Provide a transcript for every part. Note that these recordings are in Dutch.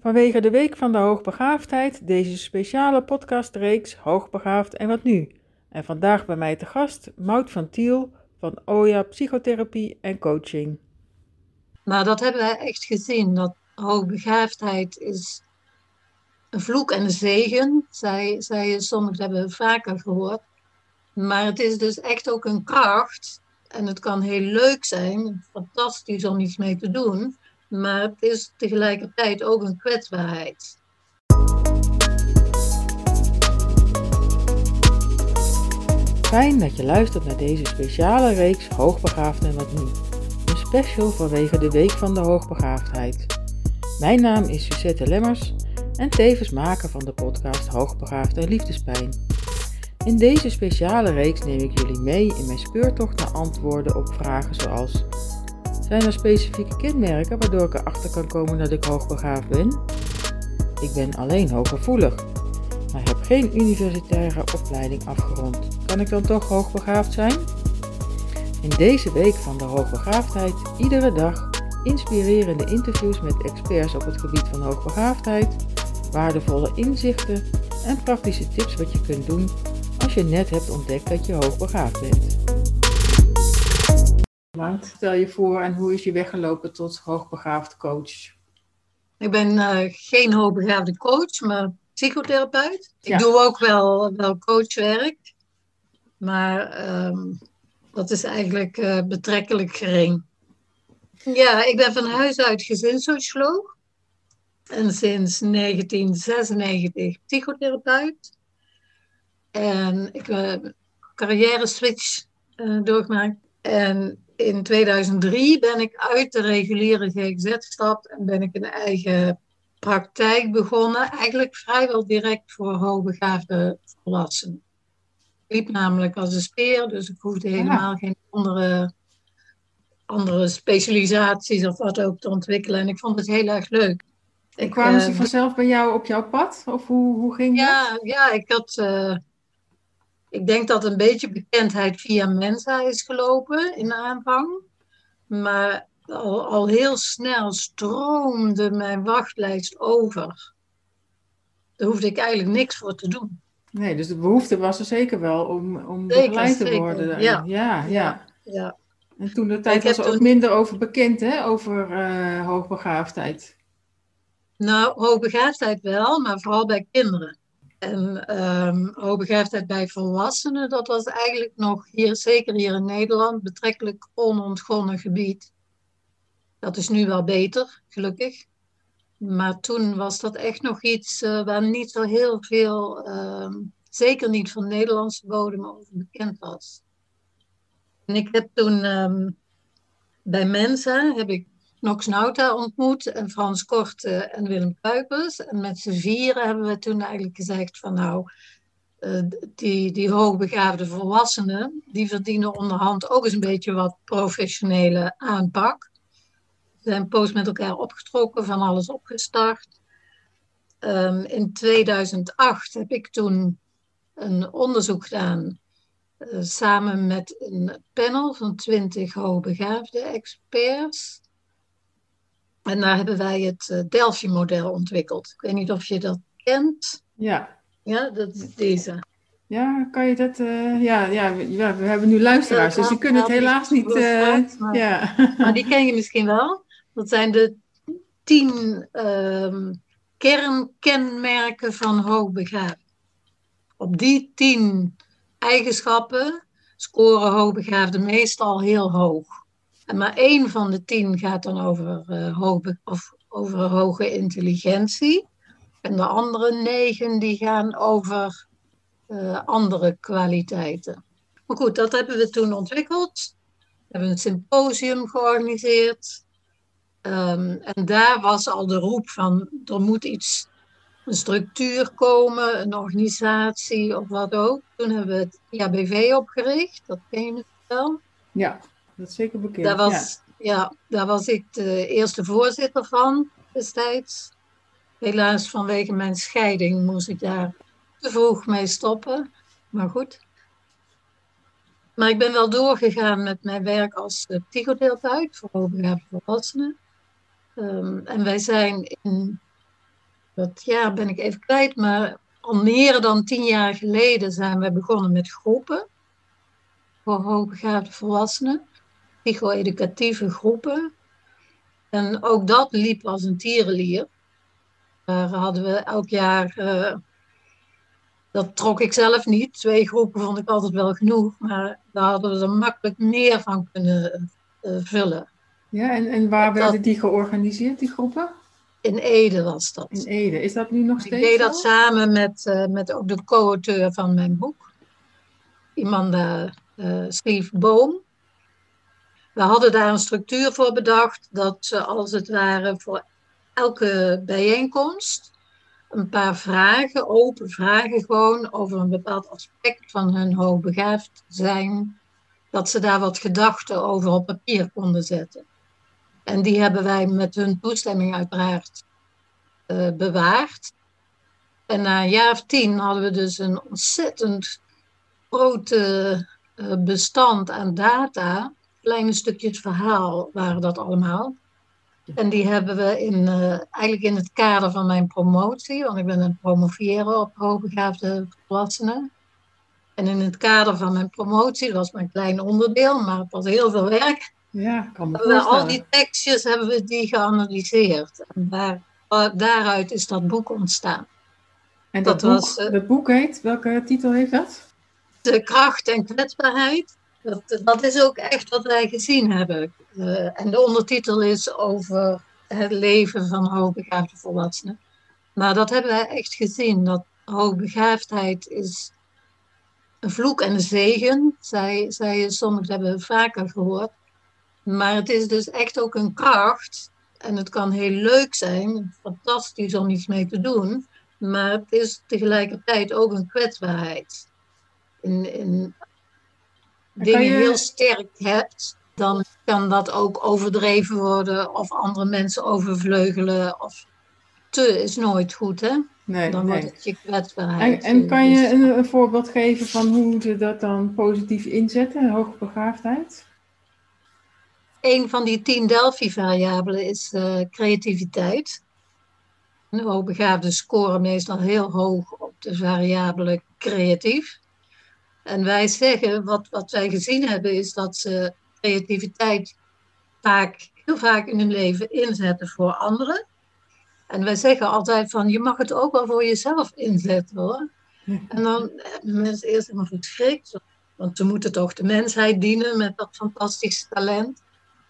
Vanwege de Week van de Hoogbegaafdheid deze speciale podcastreeks Hoogbegaafd en wat nu? En vandaag bij mij te gast Mout van Tiel van OJA Psychotherapie en Coaching. Nou, dat hebben wij echt gezien. Dat hoogbegaafdheid is een vloek en een zegen. Zij, zij, sommigen hebben we vaker gehoord. Maar het is dus echt ook een kracht. En het kan heel leuk zijn, fantastisch om iets mee te doen. Maar het is tegelijkertijd ook een kwetsbaarheid. Fijn dat je luistert naar deze speciale reeks Hoogbegaafd en wat nu. Een special vanwege de Week van de Hoogbegaafdheid. Mijn naam is Suzette Lemmers en tevens maker van de podcast Hoogbegaafd en Liefdespijn. In deze speciale reeks neem ik jullie mee in mijn speurtocht naar antwoorden op vragen zoals: Zijn er specifieke kenmerken waardoor ik erachter kan komen dat ik hoogbegaafd ben? Ik ben alleen hooggevoelig, maar heb geen universitaire opleiding afgerond. Kan ik dan toch hoogbegaafd zijn? In deze week van de hoogbegaafdheid iedere dag inspirerende interviews met experts op het gebied van hoogbegaafdheid, waardevolle inzichten en praktische tips wat je kunt doen als je net hebt ontdekt dat je hoogbegaafd bent. Stel je voor en hoe is je weggelopen tot hoogbegaafd coach? Ik ben uh, geen hoogbegaafde coach, maar psychotherapeut. Ik doe ook wel, wel coachwerk, maar um, dat is eigenlijk uh, betrekkelijk gering. Ja, ik ben van huis uit gezinssocioloog en sinds 1996 psychotherapeut. En ik heb een carrière switch uh, doorgemaakt. En in 2003 ben ik uit de reguliere GGZ gestapt en ben ik een eigen praktijk begonnen. Eigenlijk vrijwel direct voor hoogbegaafde volwassenen. Ik liep namelijk als een speer, dus ik hoefde helemaal geen andere, andere specialisaties of wat ook te ontwikkelen. En ik vond het heel erg leuk. Ik, kwamen ze uh, vanzelf bij jou op jouw pad? Of hoe, hoe ging ja, dat? Ja, ik had... Uh, ik denk dat een beetje bekendheid via Mensa is gelopen in de aanvang. Maar al, al heel snel stroomde mijn wachtlijst over. Daar hoefde ik eigenlijk niks voor te doen. Nee, dus de behoefte was er zeker wel om, om begeleid te worden. Ja. Ja, ja. ja. ja. En toen de tijd was er ook toen... minder over bekend, hè? Over uh, hoogbegaafdheid. Nou, hoogbegaafdheid wel, maar vooral bij kinderen. En um, hoogbegaafdheid bij volwassenen, dat was eigenlijk nog hier, zeker hier in Nederland, betrekkelijk onontgonnen gebied. Dat is nu wel beter, gelukkig. Maar toen was dat echt nog iets uh, waar niet zo heel veel, uh, zeker niet van Nederlandse bodem over bekend was. En ik heb toen um, bij Mensa, heb ik Nox Nauta ontmoet en Frans Korte en Willem Kuipers. En met z'n vieren hebben we toen eigenlijk gezegd van nou, uh, die, die hoogbegaafde volwassenen, die verdienen onderhand ook eens een beetje wat professionele aanpak. We zijn post met elkaar opgetrokken, van alles opgestart. Um, in 2008 heb ik toen een onderzoek gedaan uh, samen met een panel van twintig hoogbegaafde experts. En daar hebben wij het uh, Delphi-model ontwikkeld. Ik weet niet of je dat kent. Ja. Ja, dat is deze. Ja, kan je dat... Uh, ja, ja, ja, we hebben nu luisteraars, dus die kunnen het helaas niet... Uh, maar, ja. maar die ken je misschien wel. Dat zijn de tien uh, kernkenmerken van hoogbegaafd. Op die tien eigenschappen scoren hoogbegaafden meestal heel hoog. Maar één van de tien gaat dan over, uh, hoge, of over hoge intelligentie. En de andere negen die gaan over uh, andere kwaliteiten. Maar goed, dat hebben we toen ontwikkeld. We hebben een symposium georganiseerd. Um, en daar was al de roep van er moet iets, een structuur komen, een organisatie of wat ook. Toen hebben we het IABV opgericht, dat ken je wel. Ja, dat is zeker bekend. Daar was, ja. ja, daar was ik de eerste voorzitter van destijds. Helaas vanwege mijn scheiding moest ik daar te vroeg mee stoppen. Maar goed. Maar ik ben wel doorgegaan met mijn werk als psychotherapeut voor hoogbegaafde volwassenen. Um, en wij zijn in dat jaar ben ik even kwijt, maar al meer dan tien jaar geleden zijn we begonnen met groepen voor hoogbegaafde volwassenen, psycho-educatieve groepen. En ook dat liep als een tierenlier. Daar hadden we elk jaar, uh, dat trok ik zelf niet. Twee groepen vond ik altijd wel genoeg, maar daar hadden we er makkelijk meer van kunnen uh, vullen. Ja, en, en waar dat, werden die georganiseerd, die groepen? In Ede was dat. In Ede, is dat nu nog steeds? Ik deed dat samen met, uh, met ook de co-auteur van mijn boek, Imanda Steve Boom. We hadden daar een structuur voor bedacht dat ze als het ware voor elke bijeenkomst een paar vragen, open vragen gewoon over een bepaald aspect van hun hoogbegaafd zijn, dat ze daar wat gedachten over op papier konden zetten. En die hebben wij met hun toestemming uiteraard uh, bewaard. En na een jaar of tien hadden we dus een ontzettend grote uh, bestand aan data. Kleine stukjes verhaal waren dat allemaal. En die hebben we in, uh, eigenlijk in het kader van mijn promotie, want ik ben het promoveren op hoogbegaafde volwassenen. En in het kader van mijn promotie, dat was mijn klein onderdeel, maar het was heel veel werk. Ja, kan me we Al die tekstjes hebben we die geanalyseerd. En daar, daaruit is dat boek ontstaan. En dat, dat boek, was, uh, dat boek heet, welke titel heeft dat? De kracht en kwetsbaarheid. Dat, dat is ook echt wat wij gezien hebben. Uh, en de ondertitel is over het leven van hoogbegaafde volwassenen. Maar dat hebben wij echt gezien. Dat hoogbegaafdheid is een vloek en een zegen. Zij, zij sommigen hebben we vaker gehoord. Maar het is dus echt ook een kracht. En het kan heel leuk zijn, fantastisch om iets mee te doen. Maar het is tegelijkertijd ook een kwetsbaarheid. In, in dingen je... heel sterk hebt, dan kan dat ook overdreven worden of andere mensen overvleugelen. Of te is nooit goed, hè? Nee, dan nee. wordt het je kwetsbaarheid. En, en kan je een, een, voorbeeld geven van hoe ze dat dan positief inzetten, hoogbegaafdheid? Een van die tien Delphi-variabelen is uh, creativiteit. De hoogbegaafden scoren meestal heel hoog op de variabele creatief. En wij zeggen, wat, wat wij gezien hebben, is dat ze creativiteit vaak, heel vaak in hun leven inzetten voor anderen. En wij zeggen altijd van, je mag het ook wel voor jezelf inzetten hoor. En dan hebben mensen eerst helemaal verschrikt, want ze moeten toch de mensheid dienen met dat fantastische talent.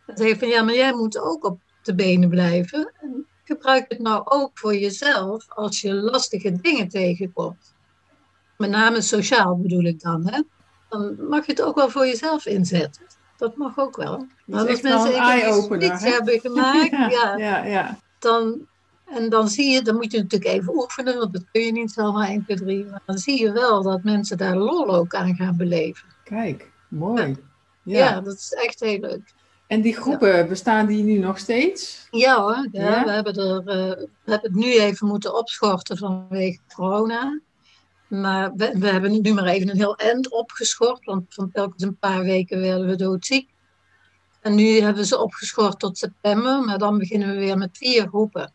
Dan zeg je van, ja, maar jij moet ook op de benen blijven. En gebruik het nou ook voor jezelf als je lastige dingen tegenkomt. Met name sociaal bedoel ik dan, hè. Dan mag je het ook wel voor jezelf inzetten. Dat mag ook wel. Maar als mensen iets hebben gemaakt, ja, ja, ja, ja. Dan, en dan zie je, dan moet je natuurlijk even oefenen, want dat kun je niet zomaar 1, 2, 3. Maar dan zie je wel dat mensen daar lol ook aan gaan beleven. Kijk, mooi. Ja, ja dat is echt heel leuk. En die groepen, bestaan die nu nog steeds? Ja hoor, ja, We, hebben er, uh, we hebben het nu even moeten opschorten vanwege corona. Maar we, we, hebben nu maar even een heel eind opgeschort, want van telkens een paar weken werden we doodziek. En nu hebben we ze opgeschort tot september, maar dan beginnen we weer met vier groepen.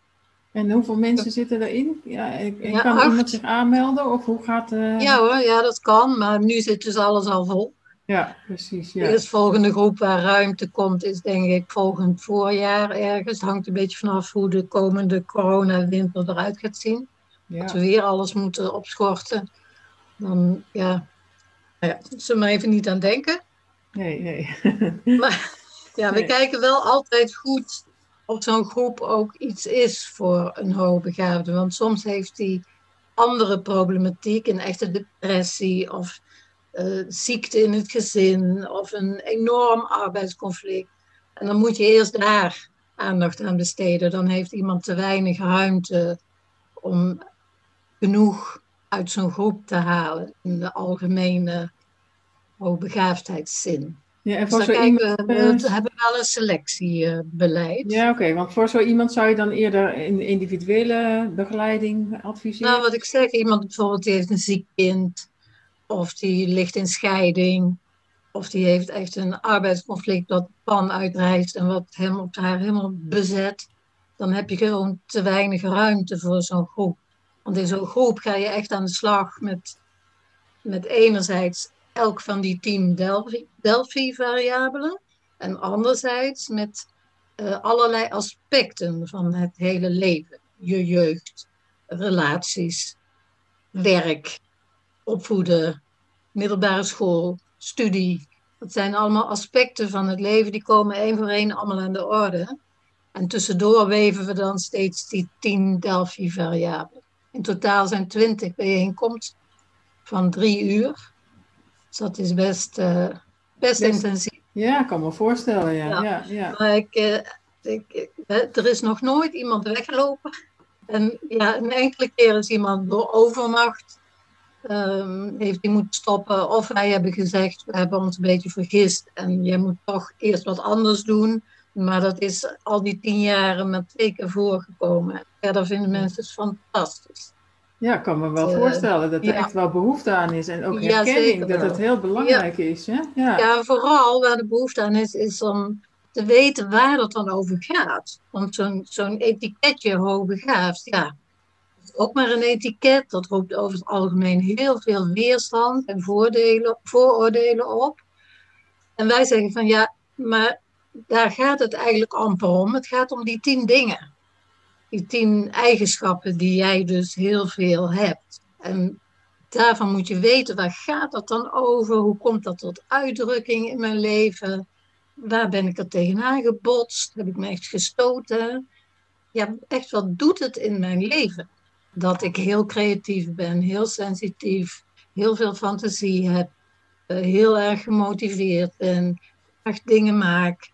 En hoeveel mensen zitten erin? Ja, en kan acht. iemand zich aanmelden of hoe gaat uh... Ja hoor, ja dat kan, maar nu zit dus alles al vol. Ja, precies. Ja. De eerstvolgende groep waar ruimte komt is denk ik volgend voorjaar ergens. Het hangt een beetje vanaf hoe de komende coronawinter eruit gaat zien. Ja. Als we weer alles moeten opschorten, dan ja, nou ja, ze maar even niet aan denken. Nee, nee. maar ja, we nee. kijken wel altijd goed of zo'n groep ook iets is voor een hoogbegaafde. Want soms heeft hij andere problematiek, een echte depressie of uh, ziekte in het gezin of een enorm arbeidsconflict. En dan moet je eerst daar aandacht aan besteden. Dan heeft iemand te weinig ruimte om genoeg uit zo'n groep te halen in de algemene hoogbegaafdheidszin. Ja, en voor dus zo kijken, iemand, we, we hebben wel een selectiebeleid. Ja, oké. Okay, want voor zo iemand zou je dan eerder in individuele begeleiding adviseren? Nou, wat ik zeg, iemand bijvoorbeeld die heeft een ziek kind, of die ligt in scheiding, of die heeft echt een arbeidsconflict dat pan uitreist en wat hem op haar helemaal bezet dan heb je gewoon te weinig ruimte voor zo'n groep. Want in zo'n groep ga je echt aan de slag met, met enerzijds elk van die tien Delphi-variabelen en anderzijds met uh, allerlei aspecten van het hele leven. Je jeugd, relaties, werk, opvoeden, middelbare school, studie. Dat zijn allemaal aspecten van het leven die komen één voor één allemaal aan de orde. En tussendoor weven we dan steeds die tien Delphi-variabelen. In totaal zijn twintig bijeenkomsten van drie uur. Dus dat is best, uh, best, intensief. Ja, ik kan me voorstellen, ja. ja. ja, ja. Maar ik, uh, ik, er is nog nooit iemand weggelopen. En ja, een enkele keer is iemand door overmacht um, heeft die moeten stoppen. Of wij hebben gezegd, we hebben ons een beetje vergist en je moet toch eerst wat anders doen. Maar dat is al die tien jaren met twee keer voorgekomen. Verder vinden mensen het fantastisch. Ja, ik kan me wel uh, voorstellen dat er echt wel behoefte aan is. En ook herkenning, ja, dat het heel belangrijk ja. is. Hè? Ja. ja, vooral waar de behoefte aan is, is om te weten waar het dan over gaat. Want zo'n zo'n etiketje hoogbegaafd, ja, ook maar een etiket. Dat roept over het algemeen heel veel weerstand en voordelen, vooroordelen op. En wij zeggen van ja, maar daar gaat het eigenlijk amper om. Het gaat om die tien dingen. Die tien eigenschappen die jij dus heel veel hebt. En daarvan moet je weten, waar gaat dat dan over? Hoe komt dat tot uitdrukking in mijn leven? Waar ben ik er tegenaan gebotst? Heb ik me echt gestoten? Ja, echt, wat doet het in mijn leven? Dat ik heel creatief ben, heel sensitief, heel veel fantasie heb, eh, heel erg gemotiveerd ben, echt dingen maak.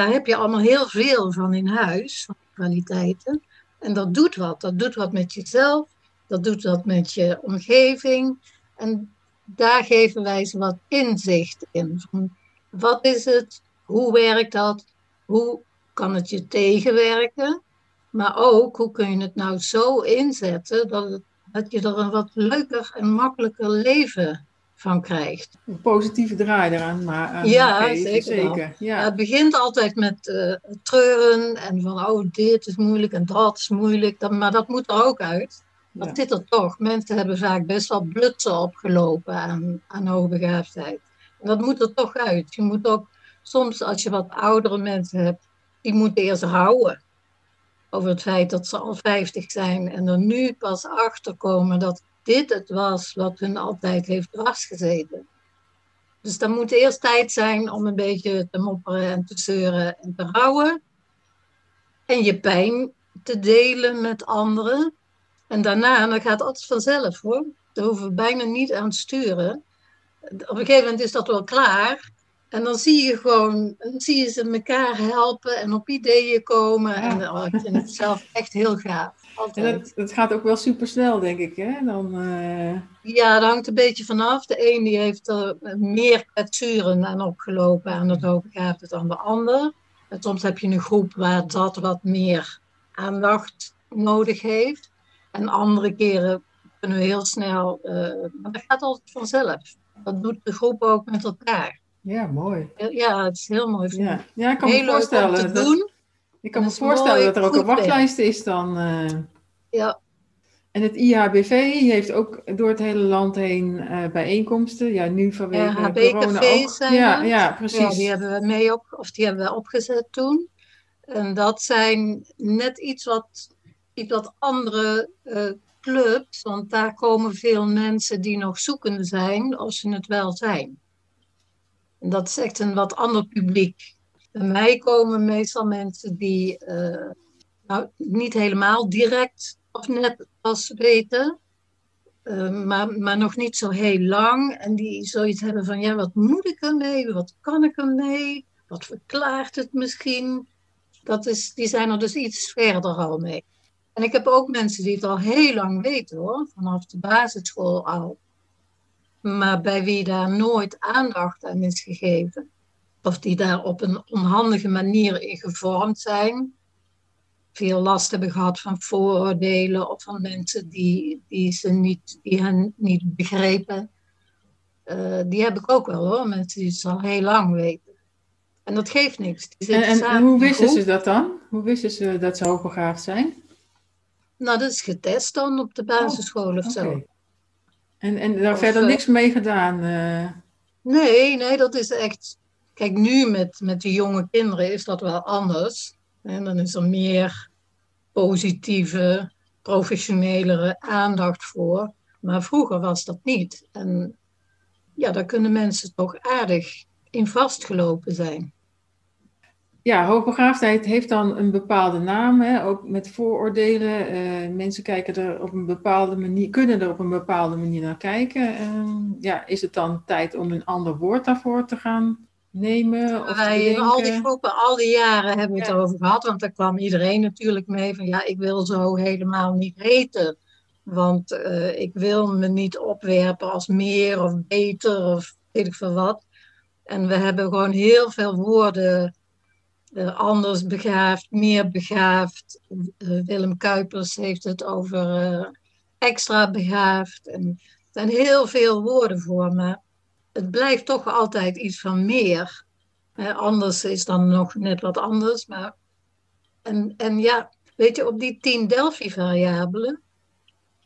Daar heb je allemaal heel veel van in huis, van kwaliteiten. En dat doet wat. Dat doet wat met jezelf, dat doet wat met je omgeving. En daar geven wij ze wat inzicht in. Wat is het? Hoe werkt dat? Hoe kan het je tegenwerken? Maar ook, hoe kun je het nou zo inzetten dat, het, dat je er een wat leuker en makkelijker leven van krijgt. Een positieve draai eraan. Maar, ja, zeker. zeker. Ja. het begint altijd met uh, treuren en van, oh, dit is moeilijk en dat is moeilijk. Dat, maar dat moet er ook uit. Dat ja. zit er toch. Mensen hebben vaak best wel blutsen opgelopen aan, aan hoogbegaafdheid. En dat moet er toch uit. Je moet ook soms, als je wat oudere mensen hebt, die moeten eerst houden. Over het feit dat ze al 50 zijn en er nu pas achter komen dat dit het was wat hun altijd heeft dwarsgezeten. Dus dan moet eerst tijd zijn om een beetje te mopperen en te zeuren en te rouwen. En je pijn te delen met anderen. En daarna, dan gaat alles vanzelf hoor. Daar hoeven we bijna niet aan te sturen op een gegeven moment is dat wel klaar. En dan zie je gewoon, dan zie je ze elkaar helpen en op ideeën komen. En oh, ik vind het zelf echt heel gaaf. Altijd. En dat, gaat ook wel super snel, denk ik. Hè? Dan, uh... Ja, dat hangt een beetje vanaf. De een die heeft er meer kwetsuren aan opgelopen aan het hoogbegaafde dan de ander. En soms heb je een groep waar dat wat meer aandacht nodig heeft. En andere keren kunnen we heel snel, uh, maar dat gaat altijd vanzelf. Dat doet de groep ook met elkaar. Ja, mooi. Ja, het is heel mooi. Ja, ja ik kan me voorstellen. Dat, doen. Ik kan me voorstellen dat er ook een wachtlijst is dan. Uh... Ja. En het IHBV heeft ook door het hele land heen uh, bijeenkomsten. Ja, nu vanwege ja, corona ook. Zijn ja, ja, precies. Ja, die hebben we mee op, of die hebben we opgezet toen. En dat zijn net iets wat, iets wat andere uh, clubs, want daar komen veel mensen die nog zoekende zijn, of ze het wel zijn. En dat is echt een wat ander publiek. Bij mij komen meestal mensen die uh, nou, niet helemaal direct of net pas weten, uh, maar, maar nog niet zo heel lang. En die zoiets hebben van, ja, wat moet ik ermee? Wat kan ik ermee? Wat verklaart het misschien? Dat is, die zijn er dus iets verder al mee. En ik heb ook mensen die het al heel lang weten hoor, vanaf de basisschool al. Maar bij wie daar nooit aandacht aan is gegeven. Of die daar op een onhandige manier in gevormd zijn. Veel last hebben gehad van vooroordelen of van mensen die, die, ze niet, die hen niet begrepen. Uh, die heb ik ook wel hoor, mensen die het al heel lang weten. En dat geeft niks. En, en, hoe wisten ze dat dan? Hoe wisten ze dat ze hoogbegaafd zijn? Nou, dat is getest dan op de basisschool of zo. En, en daar verder niks mee gedaan? Uh... Nee, nee, dat is echt. Kijk, nu met, met de jonge kinderen is dat wel anders. En dan is er meer positieve, professionelere aandacht voor. Maar vroeger was dat niet. En ja, daar kunnen mensen toch aardig in vastgelopen zijn. Ja, hoogbegaafdheid heeft dan een bepaalde naam, hè? ook met vooroordelen. Uh, mensen kijken er op een bepaalde manier, kunnen er op een bepaalde manier naar kijken. Uh, ja, is het dan tijd om een ander woord daarvoor te gaan nemen? Of Wij in al die groepen, al die jaren hebben we het over gehad, want daar kwam iedereen natuurlijk mee van ja, ik wil zo helemaal niet heten. Want uh, ik wil me niet opwerpen als meer of beter of weet ik veel wat. En we hebben gewoon heel veel woorden uh, anders begaafd, meer begaafd. Uh, Willem Kuipers heeft het over extra begaafd. En er zijn heel veel woorden voor, maar het blijft toch altijd iets van meer. anders is dan nog net wat anders. Maar... En, en ja, weet je, op die 10 Delphi-variabelen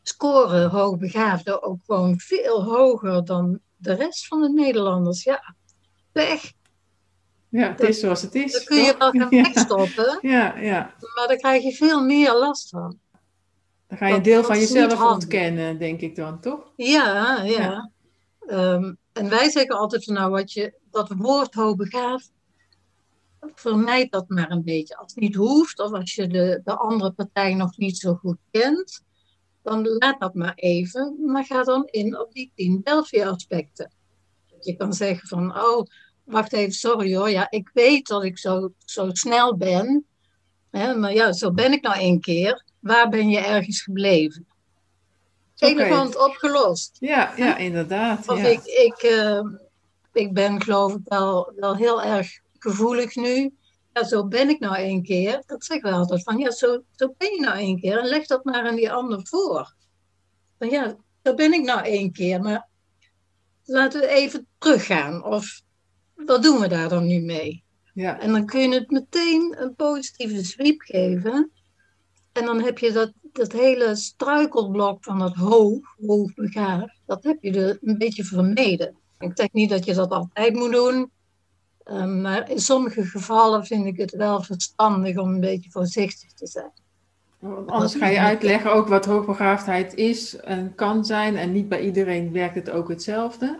scoren hoogbegaafden ook gewoon veel hoger dan de rest van de Nederlanders. Ja, weg. Ja, het is zoals het is. Dan kun je wel gaan wegstoppen. Ja, ja. Maar dan krijg je veel meer last van. Dan ga je een deel van jezelf ontkennen, denk ik dan, toch? Ja, ja. Ehm, en wij zeggen altijd nou, wat je, dat woord hoogbegaafd, vermijd dat maar een beetje. Als het niet hoeft, of als je de, de andere partij nog niet zo goed kent, dan laat dat maar even, maar ga dan in op die tien Delphi-aspecten. Je kan zeggen van, oh, wacht even, sorry hoor, ja, ik weet dat ik zo, zo snel ben, hè, maar ja, zo ben ik nou één keer. Waar ben je ergens gebleven? Elegant opgelost. Ja, ja inderdaad. Of ik, ik, uh, ik ben geloof ik wel, wel heel erg gevoelig nu ja, zo ben ik nou één keer. Dat zeggen we altijd van, ja, zo, zo ben je nou één keer. En leg dat maar aan die ander voor. Van ja, zo ben ik nou één keer, maar laten we even teruggaan. Of wat doen we daar dan nu mee? Ja. En dan kun je het meteen een positieve sweep geven. En dan heb je dat, dat hele struikelblok van dat hoog, hoogbegaafd, dat heb je er een beetje vermeden. Ik zeg niet dat je dat altijd moet doen. Ehm, maar in sommige gevallen vind ik het wel verstandig om een beetje voorzichtig te zijn. anders ga je uitleggen ook wat hoogbegaafdheid is en kan zijn. En niet bij iedereen werkt het ook hetzelfde.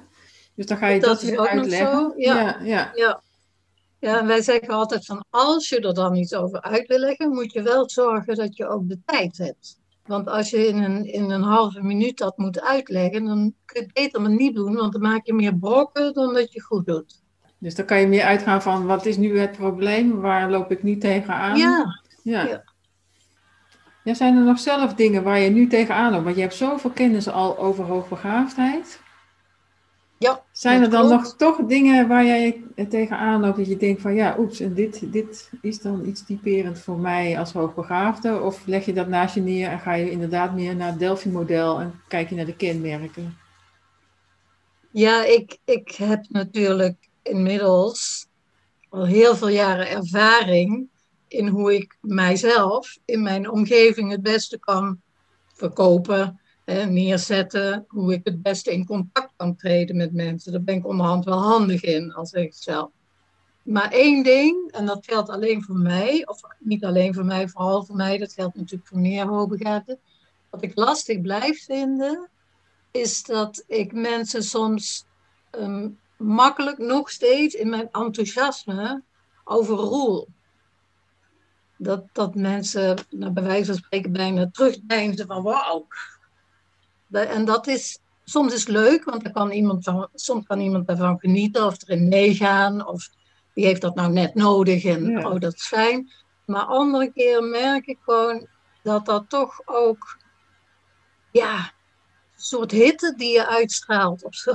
Dus dan ga je dat, dat weer uitleggen. Ja. Ja, ja. ja. Ja, wij zeggen altijd van als je er dan iets over uit wil leggen, moet je wel zorgen dat je ook de tijd hebt. Want als je in een, in een halve minuut dat moet uitleggen, dan kun je het beter maar niet doen, want dan maak je meer brokken dan dat je goed doet. Dus dan kan je meer uitgaan van wat is nu het probleem? Waar loop ik nu tegenaan? Ja. ja. ja. zijn er nog zelf dingen waar je nu tegenaan loopt? Want je hebt zoveel kennis al over hoogbegaafdheid. Ja, zijn er dan nog toch dingen waar jij tegenaan loopt dat je denkt van ja, oeps, en dit, dit is dan iets typerend voor mij als hoogbegaafde? Of leg je dat naast je neer en ga je inderdaad meer naar het Delphi-model en kijk je naar de kenmerken? Ja, ik, ik heb natuurlijk inmiddels al heel veel jaren ervaring in hoe ik mijzelf in mijn omgeving het beste kan verkopen en neerzetten. Hoe ik het beste in contact kan treden met mensen. Daar ben ik onderhand wel handig in, als ik zelf. Maar één ding, en dat geldt alleen voor mij, of niet alleen voor mij, vooral voor mij, dat geldt natuurlijk voor meer hoogbegaafden. Wat ik lastig blijf vinden, is dat ik mensen soms ehm, makkelijk nog steeds in mijn enthousiasme overroel. Dat, dat mensen, nou, bij wijze van spreken, bijna terugdeinzen van wauw. En dat is, soms is leuk, want dan kan iemand van, soms kan iemand daarvan genieten of erin meegaan. Of die heeft dat nou net nodig en oh, dat is fijn. Maar andere keren merk ik gewoon dat dat toch ook, ja, een soort hitte die je uitstraalt of zo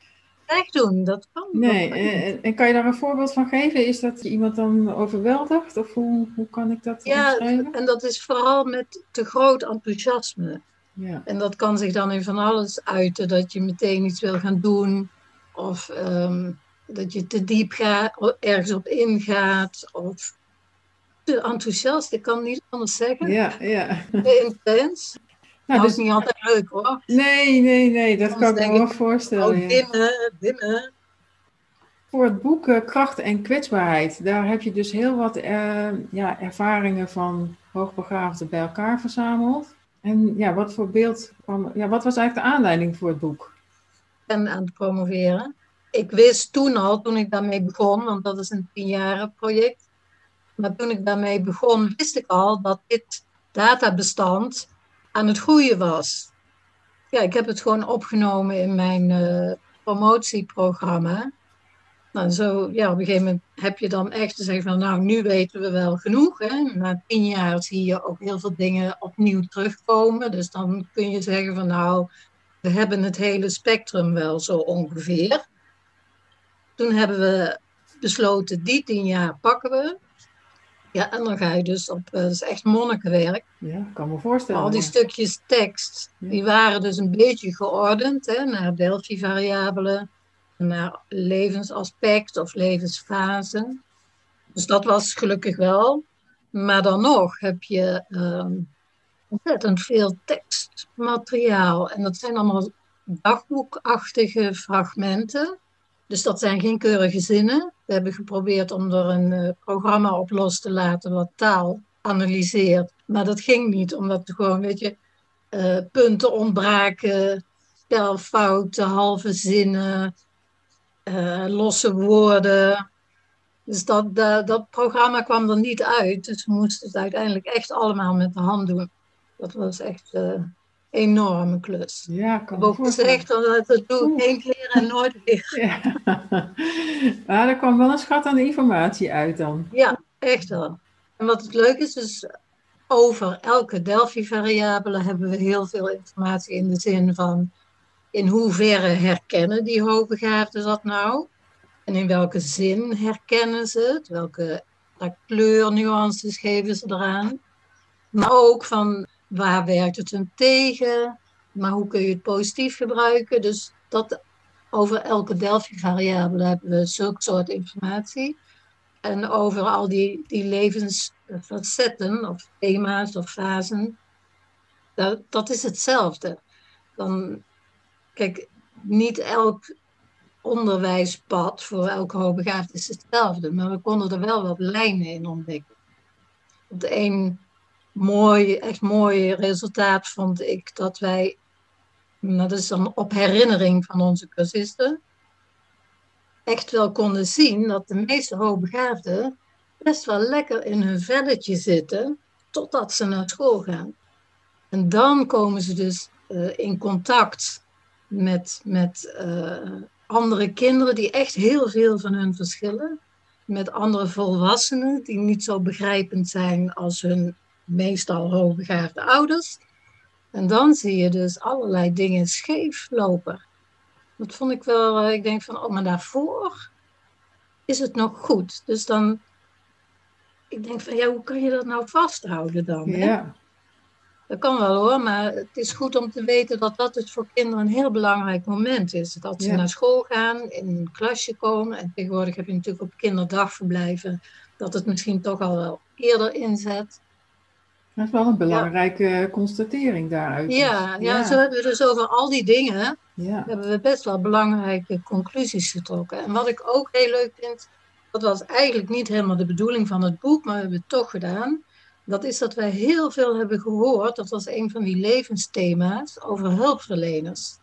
echt doen. Dat kan. Nee, en, en, kan je daar een voorbeeld van geven? Is dat je iemand dan overweldigt? Of hoe, hoe kan ik dat Ja, en dat is vooral met te groot enthousiasme. Ja. En dat kan zich dan in van alles uiten. Dat je meteen iets wil gaan doen. Of um, dat je te diep gaat, ergens op ingaat of te enthousiast. Ik kan niet anders zeggen. Ja, ja. Te intens. Nou, dat is dus- niet altijd leuk hoor. Nee, nee, nee, dat kan ik me wel voorstellen. Oh, dimmen, dimmen. Voor het boek uh, Kracht en Kwetsbaarheid, daar heb je dus heel wat uh, ja, ervaringen van hoogbegaafden bij elkaar verzameld. En ja, wat voor beeld kwam, ja, wat was eigenlijk de aanleiding voor het boek? En aan het promoveren. Ik wist toen al, toen ik daarmee begon, want dat is een tienjaren project. Maar toen ik daarmee begon, wist ik al dat dit databestand aan het groeien was. Ja, ik heb het gewoon opgenomen in mijn uh, promotieprogramma. Nou, zo, ja, op een gegeven moment heb je dan echt te zeggen van, nou, nu weten we wel genoeg. Hè? Na tien jaar zie je ook heel veel dingen opnieuw terugkomen. Dus dan kun je zeggen van, nou, we hebben het hele spectrum wel zo ongeveer. Toen hebben we besloten, die tien jaar pakken we. Ja, en dan ga je dus op, uh, dat is echt monnikenwerk. Ja, kan me voorstellen. Al die stukjes tekst, die waren dus een beetje geordend hè, naar Delphi-variabelen, naar levensaspect of levensfase. Dus dat was gelukkig wel. Maar dan nog heb je uh, ontzettend veel tekstmateriaal. En dat zijn allemaal dagboekachtige fragmenten. Dus dat zijn geen keurige zinnen. We hebben geprobeerd om er een uh, programma op los te laten wat taal analyseert. Maar dat ging niet, omdat er gewoon, weet je, uh, punten ontbraken, spelfouten, halve zinnen, uh, losse woorden. Dus dat, dat, dat, programma kwam er niet uit. Dus we moesten het uiteindelijk echt allemaal met de hand doen. Dat was echt enorme klus. Ja, kan ik heb gezegd dat dat doe ik één keer en nooit weer. Ja. maar er kwam wel een schat aan informatie uit dan. Ja, echt wel. En wat het leuk is, dus over elke Delphi-variabele hebben we heel veel informatie in de zin van in hoeverre herkennen die hoogbegaafden dat nou? En in welke zin herkennen ze het? Welke kleurnuances geven ze eraan? Maar ook van waar werkt het hem tegen, maar hoe kun je het positief gebruiken. Dus dat over elke Delphi-variabele hebben we zulke soort informatie. En over al die, die levensfacetten of thema's of fasen, dat, dat is hetzelfde. Dan, kijk, niet elk onderwijspad voor elke hoogbegaafd is hetzelfde, maar we konden er wel wat lijnen in ontdekken. De een mooi, echt mooi resultaat vond ik dat wij, dat is dan op herinnering van onze cursisten, echt wel konden zien dat de meeste hoogbegaafden best wel lekker in hun velletje zitten totdat ze naar school gaan. En dan komen ze dus uh, in contact met, met uh, andere kinderen die echt heel veel van hun verschillen. Met andere volwassenen die niet zo begrijpend zijn als hun meestal hoogbegaafde ouders. En dan zie je dus allerlei dingen scheef lopen. Dat vond ik wel, eh, ik denk van, oh, maar daarvoor is het nog goed. Dus dan, ik denk van, ja, hoe kan je dat nou vasthouden dan? Ja. Dat kan wel hoor, maar het is goed om te weten dat dat het voor kinderen een heel belangrijk moment is. Dat ze naar school gaan, in een klasje komen. En tegenwoordig heb je natuurlijk op kinderdagverblijven dat het misschien toch al wel eerder inzet. Dat is wel een belangrijke constatering daaruit. Ja, ja, zo hebben we dus over al die dingen ja. hebben we best wel belangrijke conclusies getrokken. En wat ik ook heel leuk vind, dat was eigenlijk niet helemaal de bedoeling van het boek, maar we hebben het toch gedaan. Dat is dat wij heel veel hebben gehoord, dat was een van die levensthema's, over hulpverleners.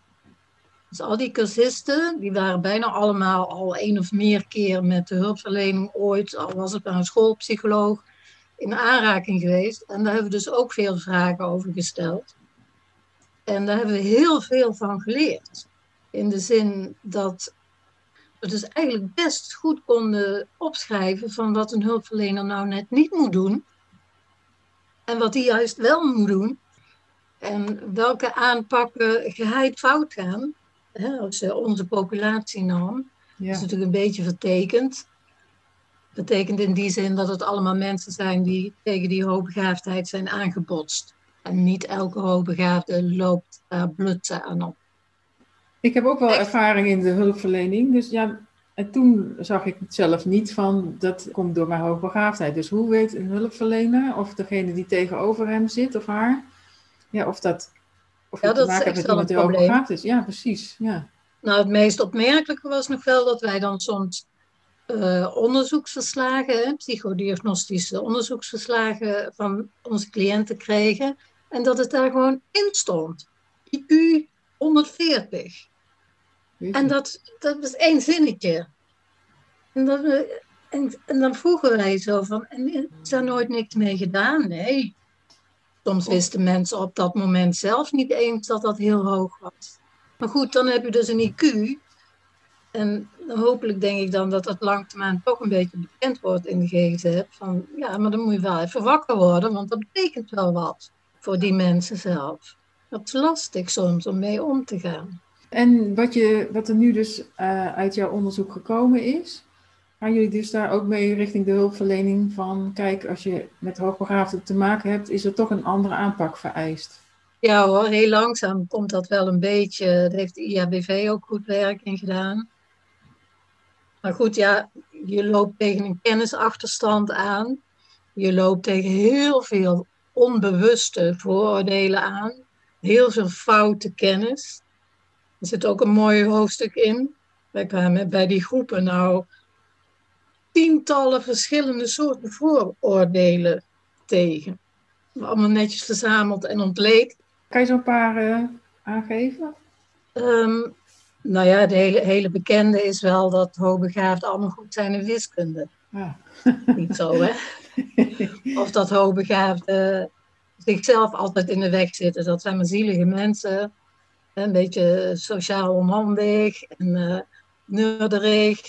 Dus al die cursisten, die waren bijna allemaal al één of meer keer met de hulpverlening ooit, al was het bij een schoolpsycholoog, in aanraking geweest. En daar hebben we dus ook veel vragen over gesteld. En daar hebben we heel veel van geleerd. In de zin dat we dus eigenlijk best goed konden opschrijven van wat een hulpverlener nou net niet moet doen. En wat hij juist wel moet doen. En welke aanpakken geheid fout gaan. Hè, als onze populatienorm. Ja. Dat is natuurlijk een beetje vertekend betekent in die zin dat het allemaal mensen zijn die tegen die hoogbegaafdheid zijn aangebotst. En niet elke hoogbegaafde loopt daar blutsen aan op. Ik heb ook wel ervaring in de hulpverlening. Dus ja, En toen zag ik zelf niet van, dat komt door mijn hoogbegaafdheid. Dus hoe weet een hulpverlener of degene die tegenover hem zit of haar, ja, of dat, of ja, te maken met iemand die hoogbegaafd is. Ja, precies. Ja. Nou, het meest opmerkelijke was nog wel dat wij dan soms uh, onderzoeksverslagen, psychodiagnostische onderzoeksverslagen van onze cliënten kregen. En dat het daar gewoon in stond. IQ 140. En dat, dat was één zinnetje. En, dat, en, en, dan vroegen wij zo van, en is daar nooit niks mee gedaan? Nee. Soms wisten mensen op dat moment zelf niet eens dat dat heel hoog was. Maar goed, dan heb je dus een IQ. En hopelijk denk ik dan dat dat langtermijn toch een beetje bekend wordt in de GGZ. Van ja, maar dan moet je wel even wakker worden, want dat betekent wel wat voor die mensen zelf. Dat is lastig soms om mee om te gaan. En wat, je, wat er nu dus uh, uit jouw onderzoek gekomen is, gaan jullie dus daar ook mee richting de hulpverlening van, kijk, als je met hoogbegaafden te maken hebt, is er toch een andere aanpak vereist? Ja hoor, heel langzaam komt dat wel een beetje. Daar heeft de IABV ook goed werk in gedaan. Maar goed, ja, je loopt tegen een kennisachterstand aan. Je loopt tegen heel veel onbewuste vooroordelen aan. Heel veel foute kennis. Er zit ook een mooi hoofdstuk in. Wij kwamen bij die groepen nou tientallen verschillende soorten vooroordelen tegen. Allemaal netjes verzameld en ontleed. Kan je zo'n paar uh, aangeven? Um, nou ja, de hele, hele bekende is wel dat hoogbegaafden allemaal goed zijn in wiskunde. Ja. Niet zo, hè? Of dat hoogbegaafden zichzelf altijd in de weg zitten. Dat zijn maar zielige mensen. Een beetje sociaal onhandig en uh, neurderig.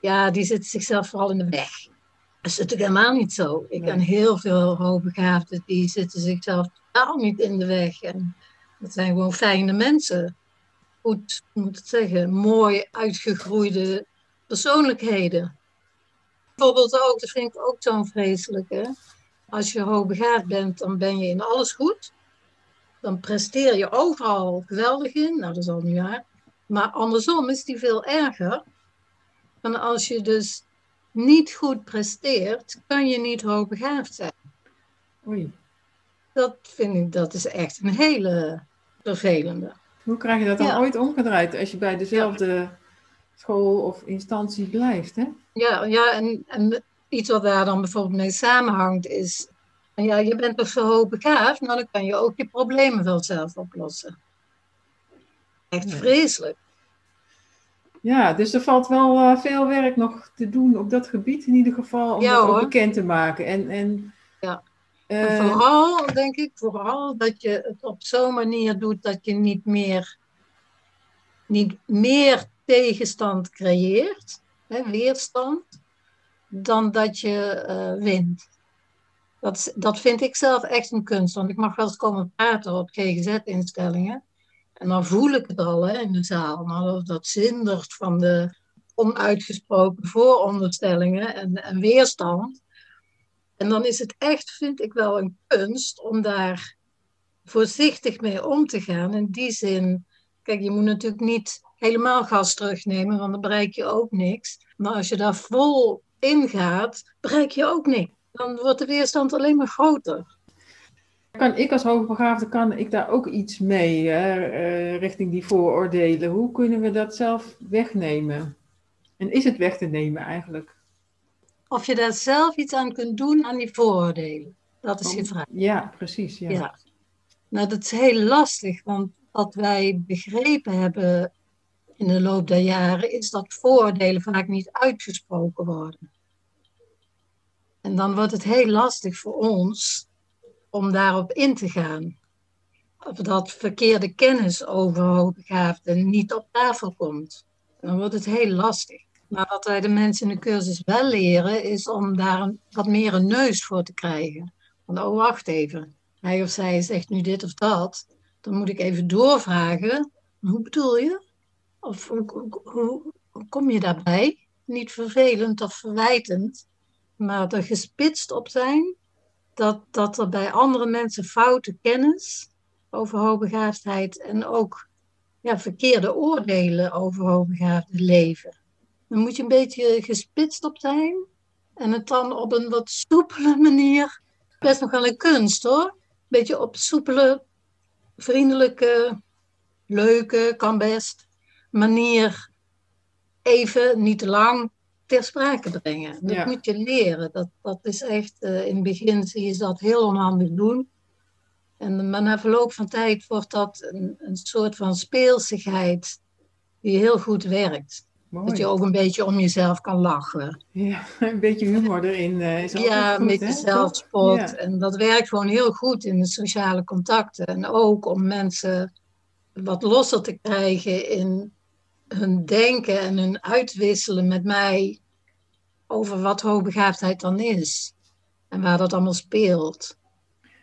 Ja, die zitten zichzelf vooral in de weg. Dat is natuurlijk helemaal niet zo. Ik ken heel veel hoogbegaafden die zitten zichzelf totaal niet in de weg. En dat zijn gewoon fijne mensen goed, moet het zeggen, mooi uitgegroeide persoonlijkheden. Bijvoorbeeld ook, dat vind ik ook zo'n vreselijke. Als je hoogbegaafd bent, dan ben je in alles goed. Dan presteer je overal geweldig in. Nou, dat is al niet waar. Maar andersom is die veel erger. En als je dus niet goed presteert, kan je niet hoogbegaafd zijn. Oei. Dat vind ik, dat is echt een hele vervelende. Hoe krijg je dat dan ooit omgedraaid als je bij dezelfde school of instantie blijft? Hè? Ja, ja en, en iets wat daar dan bijvoorbeeld mee samenhangt is, ja, je bent toch zo hoogbegaafd, nou dan kan je ook je problemen wel zelf oplossen. Echt vreselijk. Ja, dus er valt wel uh, veel werk nog te doen op dat gebied in ieder geval, om ja, dat ook bekend te maken. En, en ja. Uh, vooral, denk ik, vooral dat je het op zo'n manier doet dat je niet meer, niet meer tegenstand creëert, hè, weerstand, dan dat je uh, wint. Dat, dat vind ik zelf echt een kunst, want ik mag wel eens komen praten op GGZ-instellingen. En dan voel ik het al hè, in de zaal. Nou, dat zindert van de onuitgesproken vooronderstellingen en, en weerstand. En dan is het echt, vind ik wel, een kunst om daar voorzichtig mee om te gaan. In die zin, kijk, je moet natuurlijk niet helemaal gas terugnemen, want dan bereik je ook niks. Maar als je daar vol in gaat, bereik je ook niks. Dan wordt de weerstand alleen maar groter. Kan ik als hoogbegaafde, kan ik daar ook iets mee uh, richting die vooroordelen? Hoe kunnen we dat zelf wegnemen? En is het weg te nemen eigenlijk? of je daar zelf iets aan kunt doen aan die vooroordelen. Dat is je vraag. Ja, precies. Ja. ja. Nou, dat is heel lastig, want wat wij begrepen hebben in de loop der jaren is dat vooroordelen vaak niet uitgesproken worden. En dan wordt het heel lastig voor ons om daarop in te gaan. Of dat verkeerde kennis over hoogbegaafden niet op tafel komt. Dan wordt het heel lastig. Maar wat wij de mensen in de cursus wel leren, is om daar wat meer een neus voor te krijgen. Van, oh, wacht even. Hij of zij zegt nu dit of dat. Dan moet ik even doorvragen. Hoe bedoel je? Of hoe, hoe, kom je daarbij? Niet vervelend of verwijtend, maar er gespitst op zijn dat, dat er bij andere mensen foute kennis over hoogbegaafdheid en ook ja, verkeerde oordelen over hoogbegaafde leven. Dan moet je een beetje gespitst op zijn. En het dan op een wat soepele manier. Best nog wel een kunst hoor. Een beetje op soepele, vriendelijke, leuke, kan best manier even, niet te lang, ter sprake brengen. Dat moet je leren. Dat, dat is echt, uh, in het begin zie je dat heel onhandig doen. En, maar na verloop van tijd wordt dat een, een soort van speelsigheid die heel goed werkt. Dat je ook een beetje om jezelf kan lachen. Ja, een beetje humor erin uh, is Ja, goed, een beetje zelfspot. En dat werkt gewoon heel goed in de sociale contacten. En ook om mensen wat losser te krijgen in hun denken en hun uitwisselen met mij over wat hoogbegaafdheid dan is. En waar dat allemaal speelt.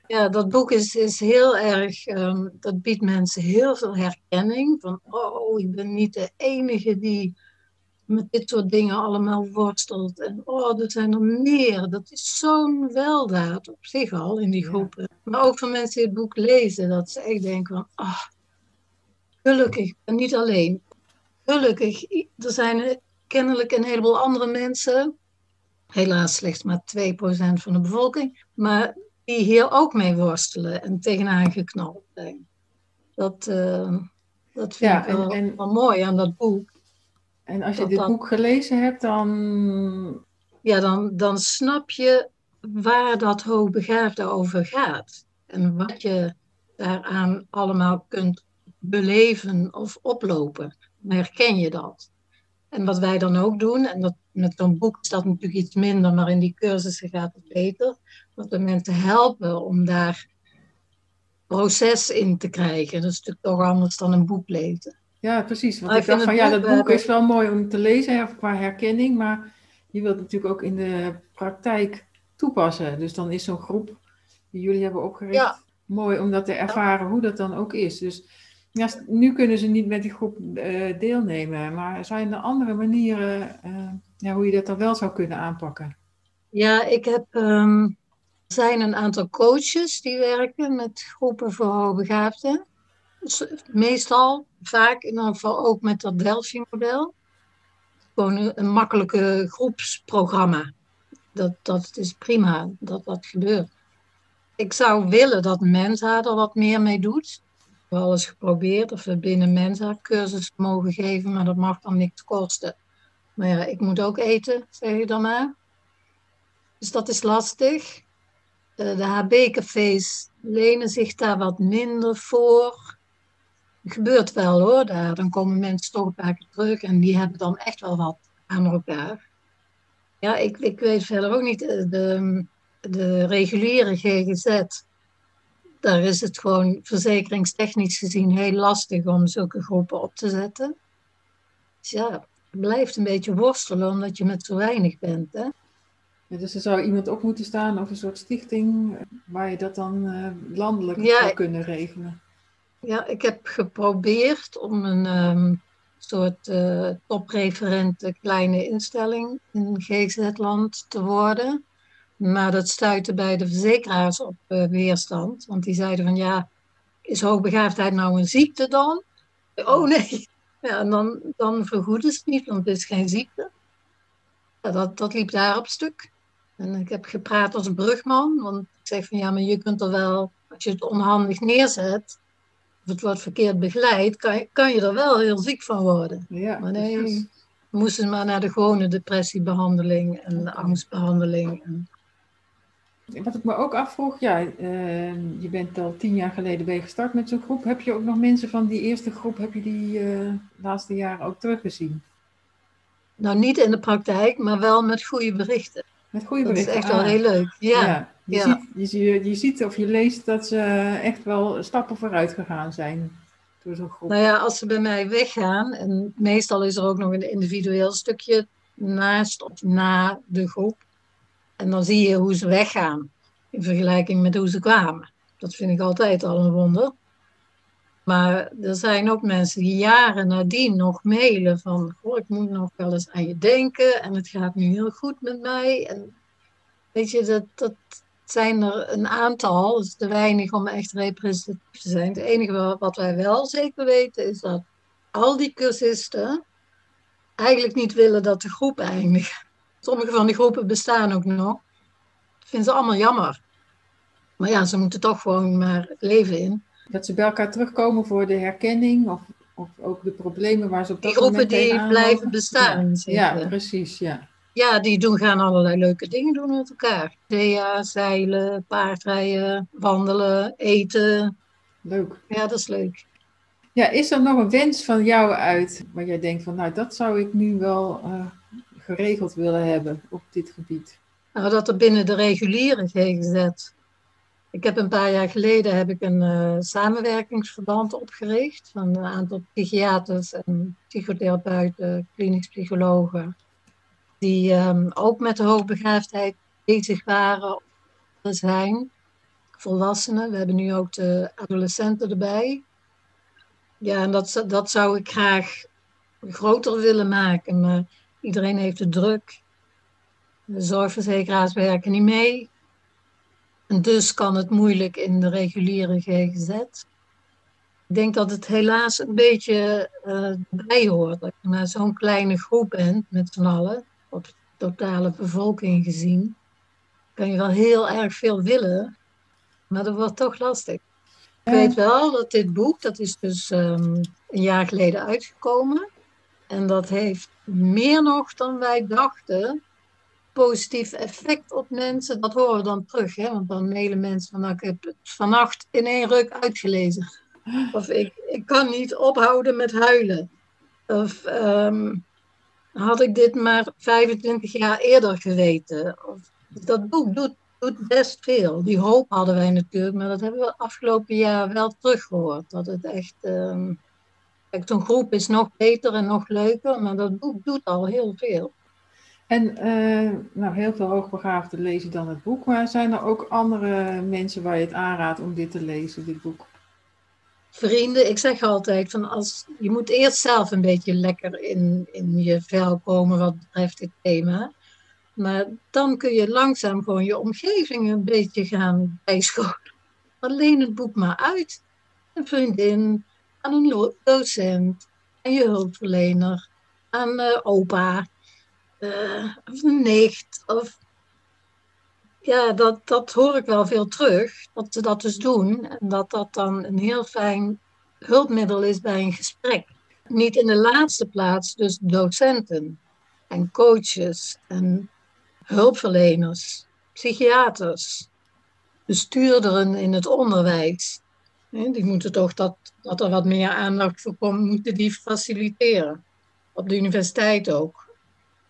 Ja, dat boek is, is heel erg, um, dat biedt mensen heel veel herkenning. Van, oh, ik ben niet de enige die met dit soort dingen allemaal worstelt. En oh, er zijn er meer. Dat is zo'n weldaad op zich al in die groepen. Maar ook van mensen die het boek lezen, dat ze echt denken van, ah, gelukkig, ik ben niet alleen. Gelukkig, er zijn kennelijk een heleboel andere mensen, helaas slechts maar 2% van de bevolking, maar die hier ook mee worstelen en tegenaan geknald zijn. Dat, uh, dat vind ik wel, en, wel, mooi aan dat boek. En als je dit boek gelezen hebt, dan. Ja, dan, dan snap je waar dat hoogbegaafde over gaat. En wat je daaraan allemaal kunt beleven of oplopen. Herken je dat. En wat wij dan ook doen, en dat, met zo'n boek is dat natuurlijk iets minder, maar in die cursussen gaat het beter, dat we mensen helpen om daar proces in te krijgen. Dat is natuurlijk toch anders dan een boek lezen. Ja, precies. Want ik dacht van ja, dat boek is wel mooi om te lezen qua herkenning, maar je wilt het natuurlijk ook in de praktijk toepassen. Dus dan is zo'n groep die jullie hebben opgericht mooi om dat te ervaren hoe dat dan ook is. Dus ja, nu kunnen ze niet met die groep uh, deelnemen, maar zijn er andere manieren uh, ja, hoe je dat dan wel zou kunnen aanpakken? Ja, ik heb, um, er zijn een aantal coaches die werken met groepen voor hoogbegaafden. Meestal, vaak in ieder geval ook met dat Delphi-model. Gewoon een, makkelijke groepsprogramma. Dat, dat is prima dat dat gebeurt. Ik zou willen dat Mensa er wat meer mee doet eens geprobeerd of we binnen Mensa cursus mogen geven, maar dat mag dan niks kosten. Maar ja, ik moet ook eten, zeg je dan. Dus dat is lastig. Eh, de HB-cafés lenen zich daar wat minder voor. Gebeurt wel hoor, daar. Dan komen mensen toch een paar keer terug en die hebben dan echt wel wat aan elkaar. Ja, ik, ik weet verder ook niet. Eh, de, de reguliere GGZ, daar is het gewoon verzekeringstechnisch gezien heel lastig om zulke groepen op te zetten. Dus ja, het blijft een beetje worstelen omdat je met zo weinig bent. Hè? Ja, dus er zou iemand op moeten staan of een soort stichting waar je dat dan uh, landelijk zou kunnen regelen. Ja, ik heb geprobeerd om een um, soort uh, topreferente kleine instelling in GZ-land te worden. Maar dat stuitte bij de verzekeraars op uh, weerstand. Want die zeiden van ja, is hoogbegaafdheid nou een ziekte dan? Oh nee. Ja, en dan, dan vergoeden ze het niet, want het is geen ziekte. Ja, dat, dat liep daar op stuk. En ik heb gepraat als brugman, want ik zeg van ja, maar je kunt er wel, als je het onhandig neerzet, of het wordt verkeerd begeleid, kan je, kan je er wel heel ziek van worden. Ja, maar nee, moesten maar naar de gewone depressiebehandeling en de angstbehandeling. En, wat ik me ook afvroeg, ja, uh, je bent al tien jaar geleden bij gestart met zo'n groep. Heb je ook nog mensen van die eerste groep, heb je die uh, de laatste jaren ook teruggezien? Nou, niet in de praktijk, maar wel met goede berichten. Met goede berichten? Dat is echt wel ah. heel leuk, ja. Je, Ziet, je, je, ziet of je leest dat ze echt wel stappen vooruit gegaan zijn door zo'n groep. Nou ja, als ze bij mij weggaan, en meestal is er ook nog een individueel stukje naast of na de groep en dan zie je hoe ze weggaan in vergelijking met hoe ze kwamen. Dat vind ik altijd al een wonder. Maar er zijn ook mensen die jaren nadien nog mailen van, oh, ik moet nog wel eens aan je denken en het gaat nu heel goed met mij. En weet je, dat, dat zijn er een aantal, is te weinig om echt representatief te zijn. Het enige wat wij wel zeker weten is dat al die cursisten eigenlijk niet willen dat de groep eindigt. Sommige van die groepen bestaan ook nog. Dat vinden ze allemaal jammer. Maar ja, ze moeten toch gewoon maar leven in. Dat ze bij elkaar terugkomen voor de herkenning of, of ook de problemen waar ze op dat Die groepen moment die tegenaan blijven lopen? bestaan. Ja, precies, ja. Ja, die doen, gaan allerlei leuke dingen doen met elkaar. Thea, zeilen, paardrijden, wandelen, eten. Leuk. Ja, dat is leuk. Ja, is er nog een wens van jou uit waar jij denkt van, nou, dat zou ik nu wel eh, geregeld willen hebben op dit gebied? Nou, dat er binnen de reguliere GGZ. Ik heb een paar jaar geleden heb ik een eh, samenwerkingsverband opgericht van een aantal psychiaters en psychotherapeuten, klinisch psychologen, die ehm, ook met de hoogbegaafdheid bezig waren zijn. Volwassenen, we hebben nu ook de adolescenten erbij. Ja, en dat, dat zou ik graag groter willen maken, iedereen heeft het druk. De zorgverzekeraars werken niet mee. En dus kan het moeilijk in de reguliere GGZ. Ik denk dat het helaas een beetje eh bij hoort. Dat je maar zo'n kleine groep bent met z'n allen, op de totale bevolking gezien. Kan je wel heel erg veel willen, maar dat wordt toch lastig. Ik weet wel dat dit boek, dat is dus ehm, een jaar geleden uitgekomen. En dat heeft meer nog dan wij dachten positief effect op mensen. Dat horen we dan terug, hè? want dan mailen mensen van nou, ik heb het vannacht in één ruk uitgelezen. Of ik, ik kan niet ophouden met huilen. Of ehm, had ik dit maar 25 jaar eerder geweten. Of, dat boek doet, doet best veel. Die hoop hadden wij natuurlijk, maar dat hebben we afgelopen jaar wel teruggehoord. Dat het echt. ehm kijk, zo'n groep is nog beter en nog leuker, maar dat boek doet al heel veel. En eh, nou, heel veel hoogbegaafden lezen dan het boek, maar zijn er ook andere mensen waar je het aanraadt om dit te lezen, dit boek? vrienden, ik zeg altijd van als je moet eerst zelf een beetje lekker in, in je vel komen wat betreft dit thema. Maar dan kun je langzaam gewoon je omgeving een beetje gaan bijscholen. Alleen het boek maar uit. Een vriendin, aan een docent, aan je hulpverlener, aan eh, opa, eh, of een nicht. Of... Ja, dat, dat hoor ik wel veel terug, dat ze dat dus doen. En dat dat dan een heel fijn hulpmiddel is bij een gesprek. Niet in de laatste plaats dus docenten en coaches en hulpverleners, psychiaters, bestuurderen in het onderwijs. Die moeten toch dat, dat er wat meer aandacht voor komt, moeten die faciliteren. Op de universiteit ook.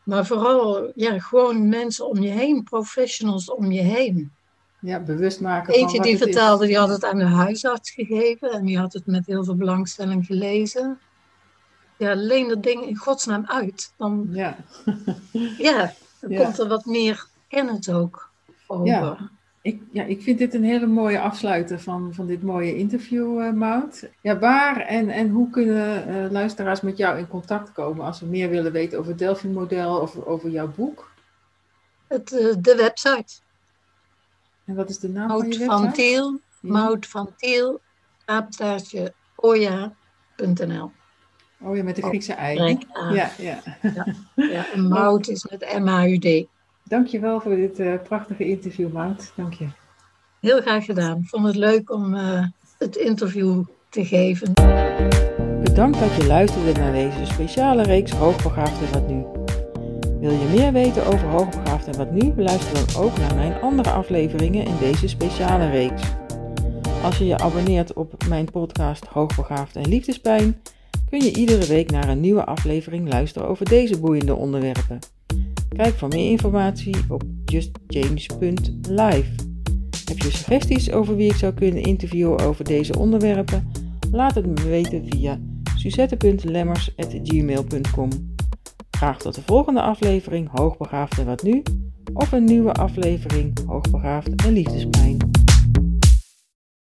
Maar vooral ja, gewoon mensen om je heen, professionals om je heen. Ja, bewust maken van Eentje die is. vertelde, die had het aan de huisarts gegeven en die had het met heel veel belangstelling gelezen. Ja, leen dat ding in godsnaam uit. Dan, Ja. ja, dan Ja. komt er wat meer kennis ook over. Ja. Ik, ja, ik vind dit een hele mooie afsluiter van, van dit mooie interview, eh Maud. Ja, waar en, en hoe kunnen eh, luisteraars met jou in contact komen als ze meer willen weten over het Delphi-model of over jouw boek? Het, eh, de website, En wat is de naam van je van website? Tiel, Ja. Mout van oja.nl. Oh ja, met de Oh, Griekse ei. Ja, ja. Ja, en Mout is met M-A-U-D. Dankjewel voor dit eh, prachtige interview, Maud. Dank je. Heel graag gedaan. Ik vond het leuk om eh, het interview te geven. Bedankt dat je luisterde naar deze speciale reeks Hoogbegaafd en Wat Nu. Wil je meer weten over Hoogbegaafd en Wat Nu? Luister dan ook naar mijn andere afleveringen in deze speciale reeks. Als je je abonneert op mijn podcast Hoogbegaafd en Liefdespijn, kun je iedere week naar een nieuwe aflevering luisteren over deze boeiende onderwerpen. Kijk voor meer informatie op justchange.live. Heb je suggesties over wie ik zou kunnen interviewen over deze onderwerpen? Laat het me weten via suzette.lemmers.gmail.com. Graag tot de volgende aflevering Hoogbegaafd en wat nu? Of een nieuwe aflevering Hoogbegaafd en Liefdespijn.